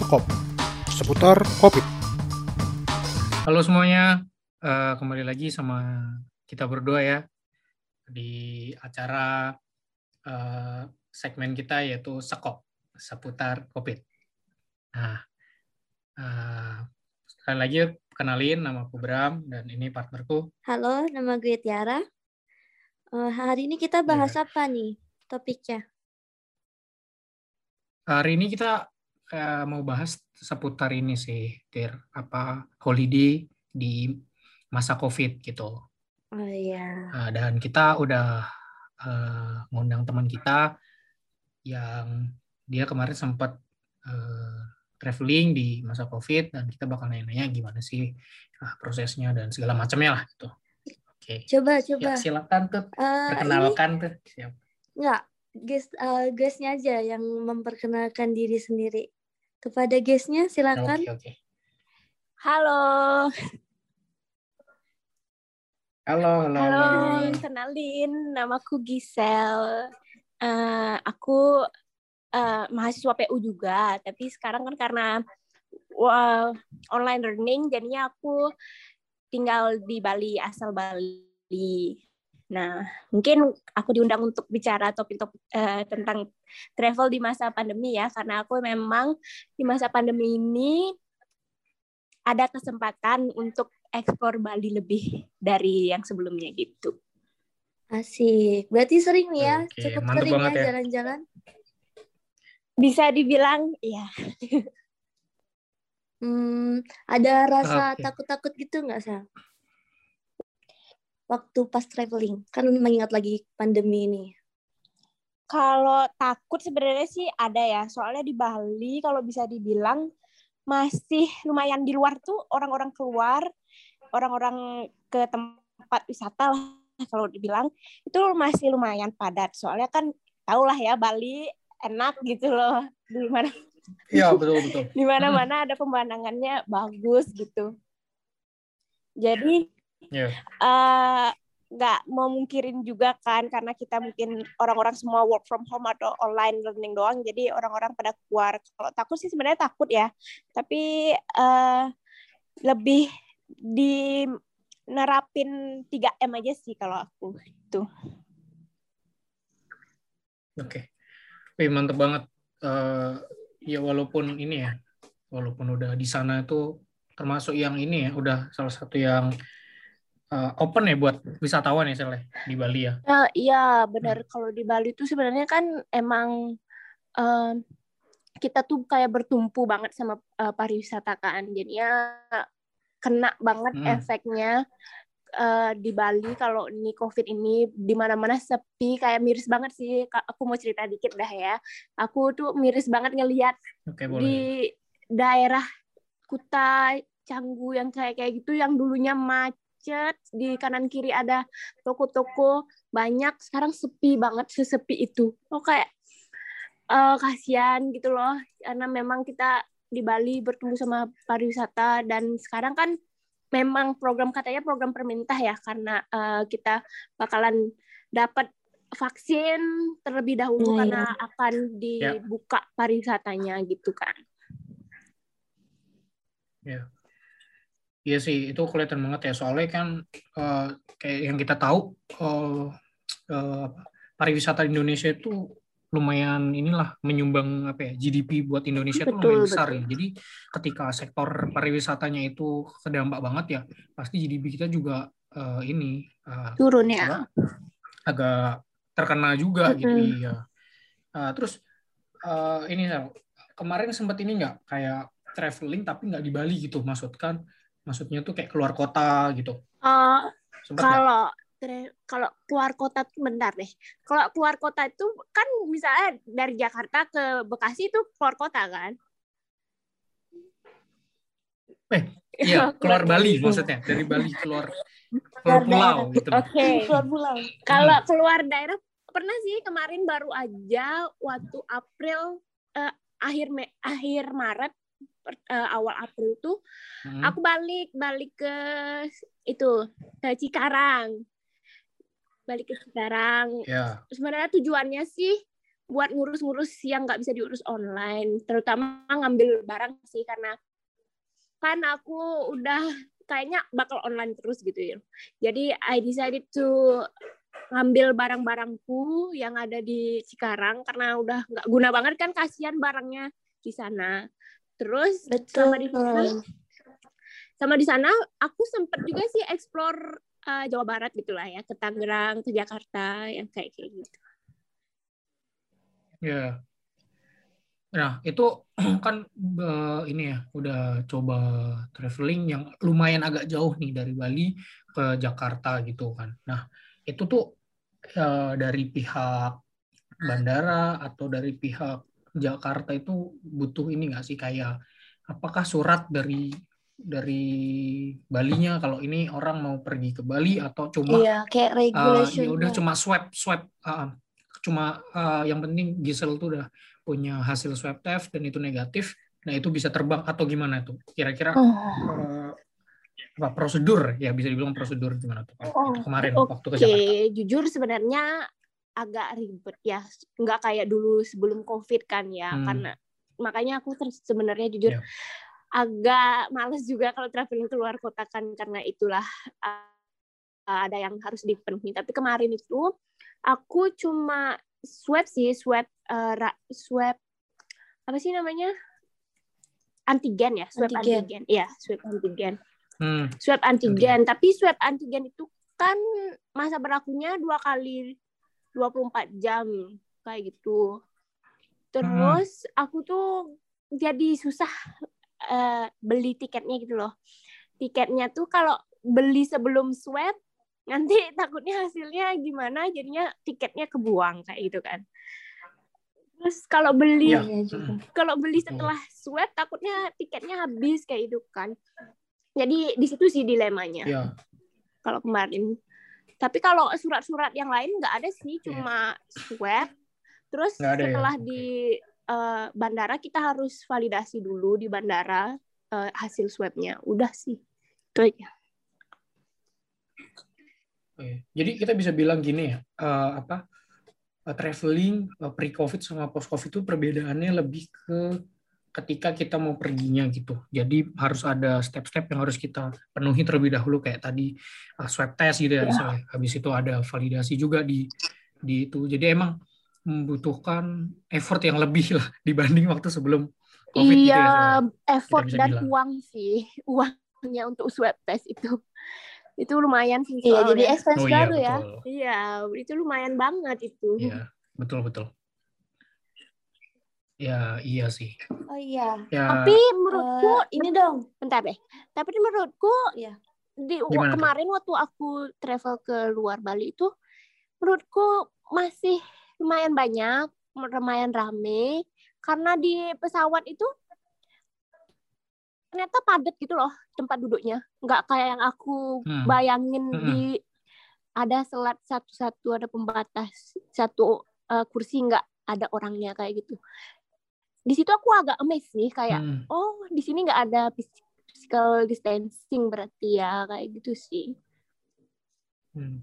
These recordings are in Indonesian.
Sekop seputar COVID. Halo semuanya, uh, kembali lagi sama kita berdua ya di acara uh, segmen kita yaitu Sekop seputar COVID. Nah, uh, sekali lagi kenalin nama aku Bram dan ini partnerku. Halo, nama gue Tiara. Uh, hari ini kita bahas ya. apa nih topiknya? Hari ini kita uh, mau bahas seputar ini sih, Tir. Apa holiday di masa COVID gitu. Oh iya. Uh, dan kita udah uh, ngundang teman kita yang dia kemarin sempat uh, traveling di masa COVID dan kita bakal nanya-nanya gimana sih uh, prosesnya dan segala macamnya lah gitu. Oke. Okay. Coba coba. Ya, silakan tuh. Uh, perkenalkan ini... tuh. Siap. Enggak, guest uh, guestnya aja yang memperkenalkan diri sendiri. Kepada guestnya silakan. Oke, oke. Halo. Halo, halo. Halo, kenalin namaku Gisel. Uh, aku uh, mahasiswa PU juga, tapi sekarang kan karena uh, online learning jadinya aku tinggal di Bali, asal Bali. Nah, mungkin aku diundang untuk bicara topik-topik uh, tentang travel di masa pandemi ya, karena aku memang di masa pandemi ini ada kesempatan untuk ekspor Bali lebih dari yang sebelumnya gitu. Asik. Berarti sering ya, Oke, cukup sering ya, ya jalan-jalan. Bisa dibilang, iya. hmm, ada rasa takut-takut gitu nggak, sih? Waktu pas traveling? Kan mengingat lagi pandemi ini. Kalau takut sebenarnya sih ada ya. Soalnya di Bali kalau bisa dibilang masih lumayan di luar tuh orang-orang keluar, orang-orang ke tempat wisata lah kalau dibilang itu masih lumayan padat. Soalnya kan tau lah ya Bali enak gitu loh. Di mana Iya betul betul. Di mana-mana ada pemandangannya bagus gitu. Jadi yeah. Iya. uh, nggak mau mungkirin juga kan karena kita mungkin orang-orang semua work from home atau online learning doang jadi orang-orang pada keluar kalau takut sih sebenarnya takut ya tapi uh, lebih di nerapin 3M aja sih kalau aku itu oke okay. mantep banget uh, ya walaupun ini ya walaupun udah di sana itu termasuk yang ini ya udah salah satu yang uh, open ya buat wisatawan ya Sele di Bali ya? Uh, iya benar. Hmm. Kalau di Bali itu sebenarnya kan emang uh, kita tuh kayak bertumpu banget sama uh, pariwisata kan. Jadinya kena banget hmm. efeknya uh, di Bali kalau ini COVID ini di mana-mana sepi kayak miris banget sih. Aku mau cerita dikit dah ya. Aku tuh miris banget ngelihat okay, di daerah Kuta Canggu yang kayak kayak gitu yang dulunya macet macet, di kanan kiri ada toko-toko banyak, sekarang sepi banget, sesepi itu. Oh kayak uh, kasihan gitu loh, karena memang kita di Bali bertemu sama pariwisata dan sekarang kan memang program katanya program permintah ya karena uh, kita bakalan dapat vaksin terlebih dahulu nah, karena ya. akan dibuka ya. pariwisatanya gitu kan. Ya. Iya sih, itu kelihatan banget ya. Soalnya kan uh, kayak yang kita tahu uh, uh, pariwisata Indonesia itu lumayan inilah menyumbang apa ya GDP buat Indonesia itu lumayan besar betul. ya. Jadi ketika sektor pariwisatanya itu terdampak banget ya, pasti GDP kita juga uh, ini uh, turun ya. Agak terkena juga mm -hmm. gitu ya. Uh, terus uh, ini kemarin sempat ini nggak kayak traveling tapi nggak di Bali gitu maksudkan Maksudnya tuh kayak keluar kota gitu. Uh, kalau kalau keluar kota tuh bentar deh. Kalau keluar kota itu kan misalnya dari Jakarta ke Bekasi itu keluar kota kan? Eh, iya, keluar Bali maksudnya. Dari Bali keluar keluar pulau gitu. Oke. Okay. Keluar pulau. Kalau keluar daerah pernah sih kemarin baru aja waktu April eh, akhir Me, akhir Maret uh, awal April tuh hmm. aku balik balik ke itu ke Cikarang balik ke Cikarang yeah. sebenarnya tujuannya sih buat ngurus-ngurus yang nggak bisa diurus online, terutama ngambil barang sih karena kan aku udah kayaknya bakal online terus gitu ya. Jadi I decided to ngambil barang-barangku yang ada di Cikarang karena udah nggak guna banget kan kasihan barangnya di sana. Terus Betul. sama di sana, sama di sana aku sempat juga sih explore uh, Jawa Barat gitulah ya ke Tangerang, ke Jakarta yang kayak kayak gitu. Ya. Nah, itu kan eh, ini ya, udah coba traveling yang lumayan agak jauh nih dari Bali ke Jakarta gitu kan. Nah, itu tuh eh, dari pihak bandara atau dari pihak Jakarta itu butuh ini nggak sih? Kayak apakah surat dari dari Balinya kalau ini orang mau pergi ke Bali atau cuma Iya, kayak uh, regulation. ya udah cuma swab swab uh, cuma uh, yang penting Gisel tuh udah punya hasil swab test dan itu negatif nah itu bisa terbang atau gimana tuh? Kira-kira Oh. uh, apa prosedur ya? Bisa dibilang prosedur gimana tuh Oh, itu kemarin Oke, waktu ke Jakarta jujur sebenarnya agak ribet ya, nggak kayak dulu sebelum COVID kan ya, Hmm. karena makanya aku terus sebenarnya jujur Ya. agak males juga kalau traveling keluar kota kan karena itulah uh, ada yang harus dipenuhi. Tapi kemarin itu aku cuma swab sih, swab uh, ra- swab apa sih namanya? Antigen ya, swab Antigen. antigen. Iya, swab antigen hmm. swab antigen. Tapi swab antigen itu kan masa berlakunya dua kali 24 jam kayak gitu. Terus aku tuh jadi susah eh, beli tiketnya gitu loh. Tiketnya tuh kalau beli sebelum swab nanti takutnya hasilnya gimana jadinya tiketnya kebuang kayak gitu kan. Terus kalau beli juga. kalau beli setelah swab takutnya tiketnya habis kayak gitu kan. Jadi di situ sih dilemanya ya kalau kemarin. Tapi kalau surat-surat yang lain nggak ada sih, cuma swab. Terus Iya. Ya? setelah Oke. di eh, bandara kita harus validasi dulu di bandara eh, hasil swabnya. Udah sih. Itu aja. Oke. Jadi kita bisa bilang gini ya, eh, apa eh, traveling eh, pre-COVID sama post-COVID itu perbedaannya lebih ke ketika kita mau perginya gitu. Jadi harus ada step-step yang harus kita penuhi terlebih dahulu kayak tadi eh, swab test gitu ya, Ya. misalnya. Habis itu ada validasi juga di di itu. Jadi emang membutuhkan effort yang lebih lah dibanding waktu sebelum COVID gitu ya. iya, Soalnya. effort dan bilang. uang sih. Uangnya untuk swab test itu. Itu lumayan sih Iya, jadi expense Oh iya baru ya. betul. Iya, itu lumayan banget itu. Iya, betul betul. Ya, iya sih. Oh iya. Ya, Tapi menurutku Eh, ini dong. bentar deh. Tapi menurutku Iya. di Gimana tuh? kemarin waktu aku travel ke luar Bali itu menurutku masih lumayan banyak, lumayan rame karena di pesawat itu ternyata padat gitu loh tempat duduknya. Nggak kayak yang aku Hmm. bayangin Mm-mm. di ada selat satu-satu ada pembatas satu eh, kursi nggak ada orangnya kayak gitu. Di situ aku agak amazed sih kayak hmm. oh di sini nggak ada phys- physical distancing berarti ya kayak gitu sih Hmm.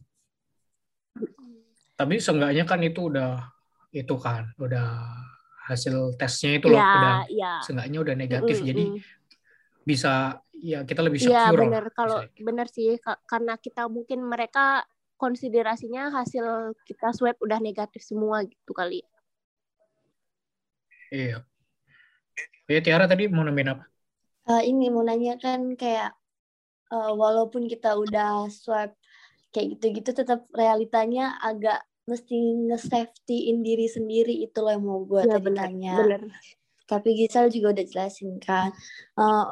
Tapi seenggaknya kan itu udah itu kan udah hasil tesnya itu loh udah ya ya seenggaknya udah negatif Mm-mm, jadi mm. bisa ya kita lebih Iya secure bener lah, kalau bener sih ka- karena kita mungkin mereka konsiderasinya hasil kita swab udah negatif semua gitu kali Iya. Ya Tiara tadi mau nambahin apa? Eh, ini mau nanya kan kayak eh, walaupun kita udah swab kayak gitu-gitu tetap realitanya agak mesti nge-safetyin diri sendiri itu loh yang mau gue tadi bener, tanya. bener Tapi Gisel juga udah jelasin kan. Eh,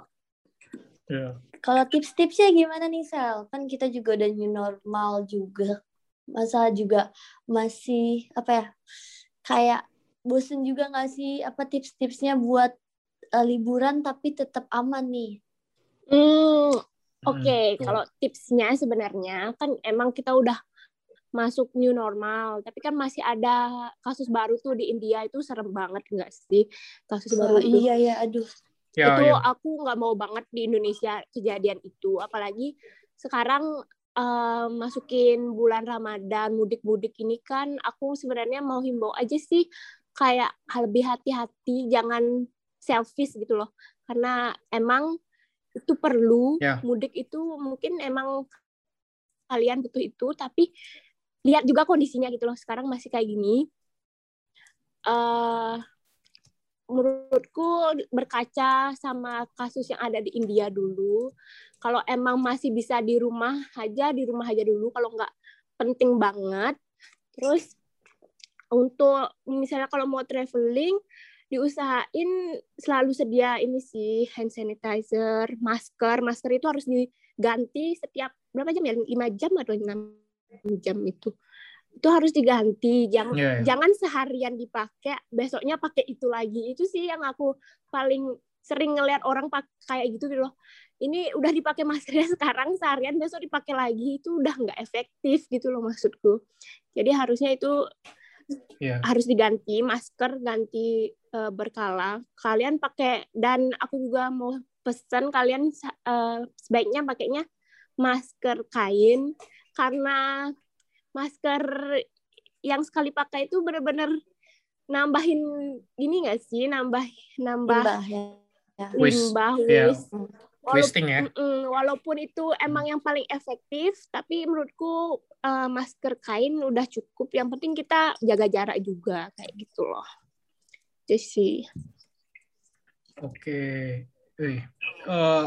Ya. kalau tips-tipsnya gimana nih Sel? Kan kita juga udah new normal juga. Masa juga masih apa ya? Kayak bosen juga nggak sih apa tips-tipsnya buat eh, liburan tapi tetap aman nih? Hmm, Hmm, Oke, betul. kalau tipsnya sebenarnya kan emang kita udah masuk new normal, tapi kan masih ada kasus baru tuh di India itu serem banget enggak sih kasus baru Oh, itu? iya ya, aduh. Ya, itu ya. aku nggak mau banget di Indonesia kejadian itu, apalagi sekarang eh, masukin bulan Ramadan, mudik-mudik ini kan aku sebenarnya mau himbau aja sih kayak lebih hati-hati jangan selfish gitu loh. Karena emang itu perlu Ya. mudik itu mungkin emang kalian butuh itu tapi lihat juga kondisinya gitu loh. Sekarang masih kayak gini. Eh menurutku berkaca sama kasus yang ada di India dulu. Kalau emang masih bisa di rumah aja di rumah aja dulu. Kalau nggak penting banget. Terus untuk misalnya kalau mau traveling diusahain selalu sedia ini sih hand sanitizer, masker. Masker itu harus diganti setiap berapa jam ya? 5 jam atau 6 jam itu. Itu harus diganti. Jangan Iya, iya. jangan seharian dipakai, besoknya pakai itu lagi. Itu sih yang aku paling sering ngelihat orang pakai kayak gitu gitu loh. Ini udah dipakai maskernya sekarang seharian besok dipakai lagi itu udah nggak efektif gitu loh maksudku. Jadi harusnya itu Iya. harus diganti masker ganti eh, berkala kalian pakai dan aku juga mau pesan kalian eh, sebaiknya pakainya masker kain karena masker yang sekali pakai itu benar-benar nambahin ini nggak sih nambah nambah Limbah ya. ya. Wis, limbah ya. Walaupun- Wasting ya. Walaupun itu emang yang paling efektif, tapi menurutku eh, masker kain udah cukup. Yang penting kita jaga jarak juga kayak gitu loh. Sih. Oke. Eh,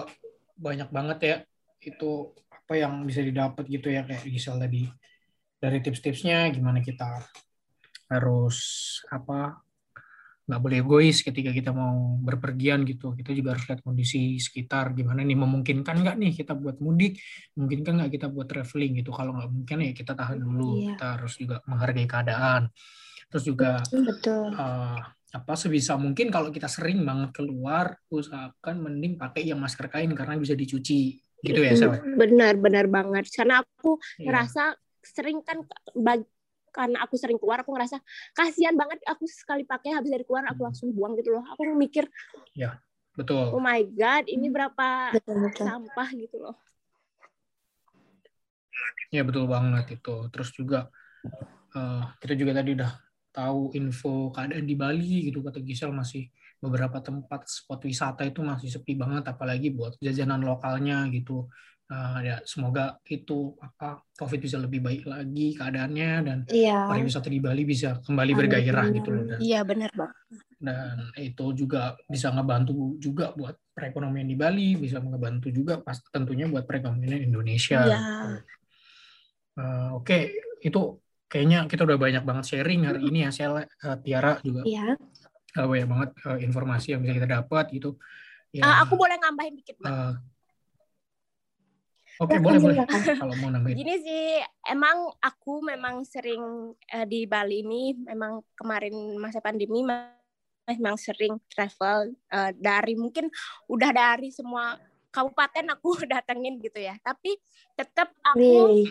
banyak banget ya itu apa yang bisa didapat gitu ya kayak Gisel tadi dari tips-tipsnya gimana kita harus apa nggak boleh egois ketika kita mau berpergian gitu kita juga harus lihat kondisi sekitar gimana nih memungkinkan nggak nih kita buat mudik memungkinkan nggak kita buat traveling gitu kalau nggak mungkin ya kita tahan dulu Iya. kita harus juga menghargai keadaan terus juga Betul. eh, apa sebisa mungkin kalau kita sering banget keluar usahakan mending pakai yang masker kain karena bisa dicuci gitu ya Sel? Benar, benar banget. Karena aku Iya. ngerasa sering kan karena aku sering keluar aku ngerasa kasihan banget aku sekali pakai habis dari keluar aku Hmm. langsung buang gitu loh. Aku mikir, betul oh my god, ini berapa Betul betul. sampah gitu loh. ya betul banget itu terus juga eh, kita juga tadi udah tahu info keadaan di Bali gitu kata Gisel masih beberapa tempat spot wisata itu masih sepi banget apalagi buat jajanan lokalnya gitu Eh, ya semoga itu apa COVID bisa lebih baik lagi keadaannya dan Iya. pariwisata di Bali bisa kembali Amin. bergairah gitu loh dan Iya, benar banget. dan itu juga bisa ngebantu juga buat perekonomian di Bali, bisa ngebantu juga pas tentunya buat perekonomian Indonesia. Iya. Eh, Oke, itu kayaknya kita udah banyak banget sharing hari ini ya, Sel, eh, Tiara juga Iya. banyak banget eh, informasi yang bisa kita dapat gitu. Ya, Ah, aku boleh nambahin dikit, Mbak. eh, Oke, Silakan, boleh boleh silakan. kalau mau nambahin. Gini sih, emang aku memang sering eh, di Bali ini, memang kemarin masa pandemi ma- memang sering travel eh, dari mungkin udah dari semua kabupaten aku datengin gitu ya. Tapi tetap aku Wih.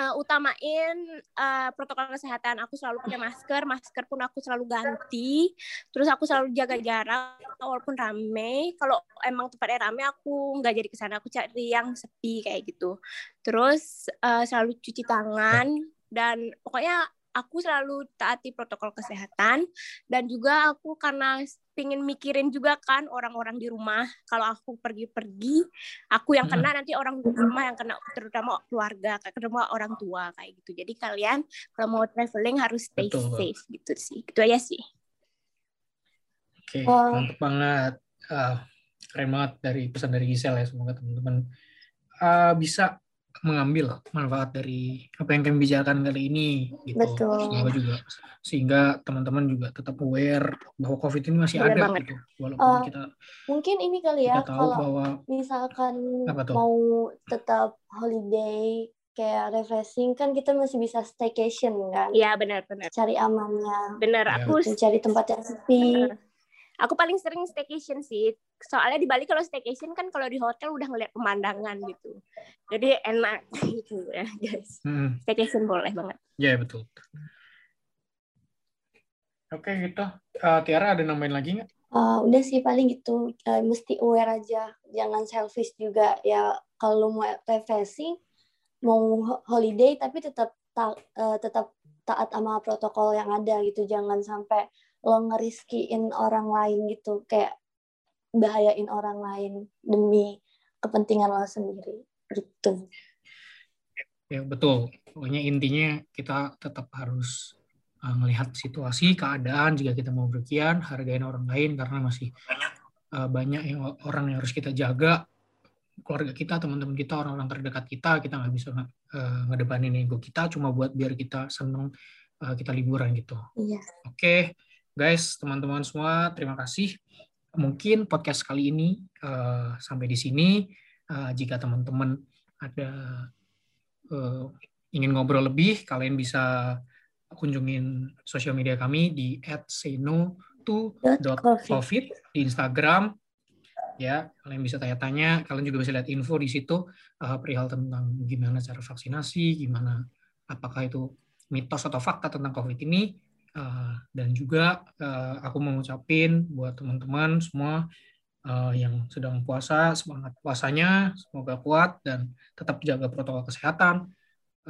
Eh, utamain eh, protokol kesehatan. Aku selalu pakai masker, masker pun aku selalu ganti. Terus aku selalu jaga jarak walaupun rame. Kalau emang tempatnya rame, aku nggak jadi ke sana. Aku cari yang sepi kayak gitu. Terus eh, selalu cuci tangan dan pokoknya aku selalu taati protokol kesehatan dan juga aku karena pingin mikirin juga kan orang-orang di rumah kalau aku pergi-pergi aku yang kena nanti orang di rumah yang kena terutama keluarga terutama orang tua kayak gitu jadi kalian kalau mau traveling harus stay Betul. safe gitu sih itu aja sih Oke, Wah. mantep banget. Ah, keren banget dari pesan dari Gisel ya. Semoga teman-teman ah, bisa mengambil manfaat dari apa yang kami bicarakan kali ini. Gitu. Betul. Semoga juga sehingga teman-teman juga tetap aware bahwa COVID ini masih Benar ada banget. gitu. Walaupun Eh, kita Mungkin ini kali ya tahu kalau bahwa misalkan mau tetap holiday kayak refreshing kan kita masih bisa staycation kan. Iya benar-benar Cari amannya, benar Ya. aku mencari tempat yang sepi. Bener. Aku paling sering staycation sih. Soalnya di Bali kalau staycation kan kalau di hotel udah ngeliat pemandangan gitu. Jadi enak gitu ya, guys. mm, Staycation boleh banget. ya betul. Oke gitu. Ah, Tiara ada nambahin lagi nggak? Eh, udah sih paling gitu Eh, mesti aware aja jangan selfish juga ya kalau mau refreshing mau ho- holiday tapi tetap ta- eh, tetap taat sama protokol yang ada gitu jangan sampai lo ngeriskiin orang lain gitu kayak bahayain orang lain demi kepentingan lo sendiri gitu. Ya betul. Pokoknya intinya kita tetap harus uh, melihat situasi keadaan jika kita mau berkian hargain orang lain karena masih uh, banyak yang orang yang harus kita jaga. Keluarga kita teman-teman kita orang-orang terdekat kita kita nggak bisa uh, ngedepanin ego kita cuma buat biar kita seneng uh, kita liburan gitu. Iya. Oke. okay, guys teman-teman semua terima kasih mungkin podcast kali ini uh, sampai di sini uh, jika teman-teman ada uh, ingin ngobrol lebih, kalian bisa kunjungin sosial media kami di @seno2.covid di Instagram. Ya, kalian bisa tanya-tanya, kalian juga bisa lihat info di situ uh, perihal tentang gimana cara vaksinasi, gimana apakah itu mitos atau fakta tentang COVID ini. Uh, dan juga uh, aku mau ngucapin buat teman-teman semua uh, yang sedang puasa, semangat puasanya, semoga kuat dan tetap jaga protokol kesehatan,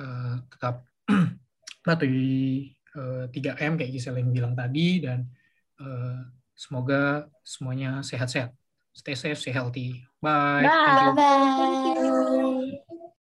uh, tetap patuhi uh, 3M kayak Gisel yang bilang tadi dan uh, semoga semuanya sehat-sehat. Stay safe, stay healthy. Bye. Bye. Bye.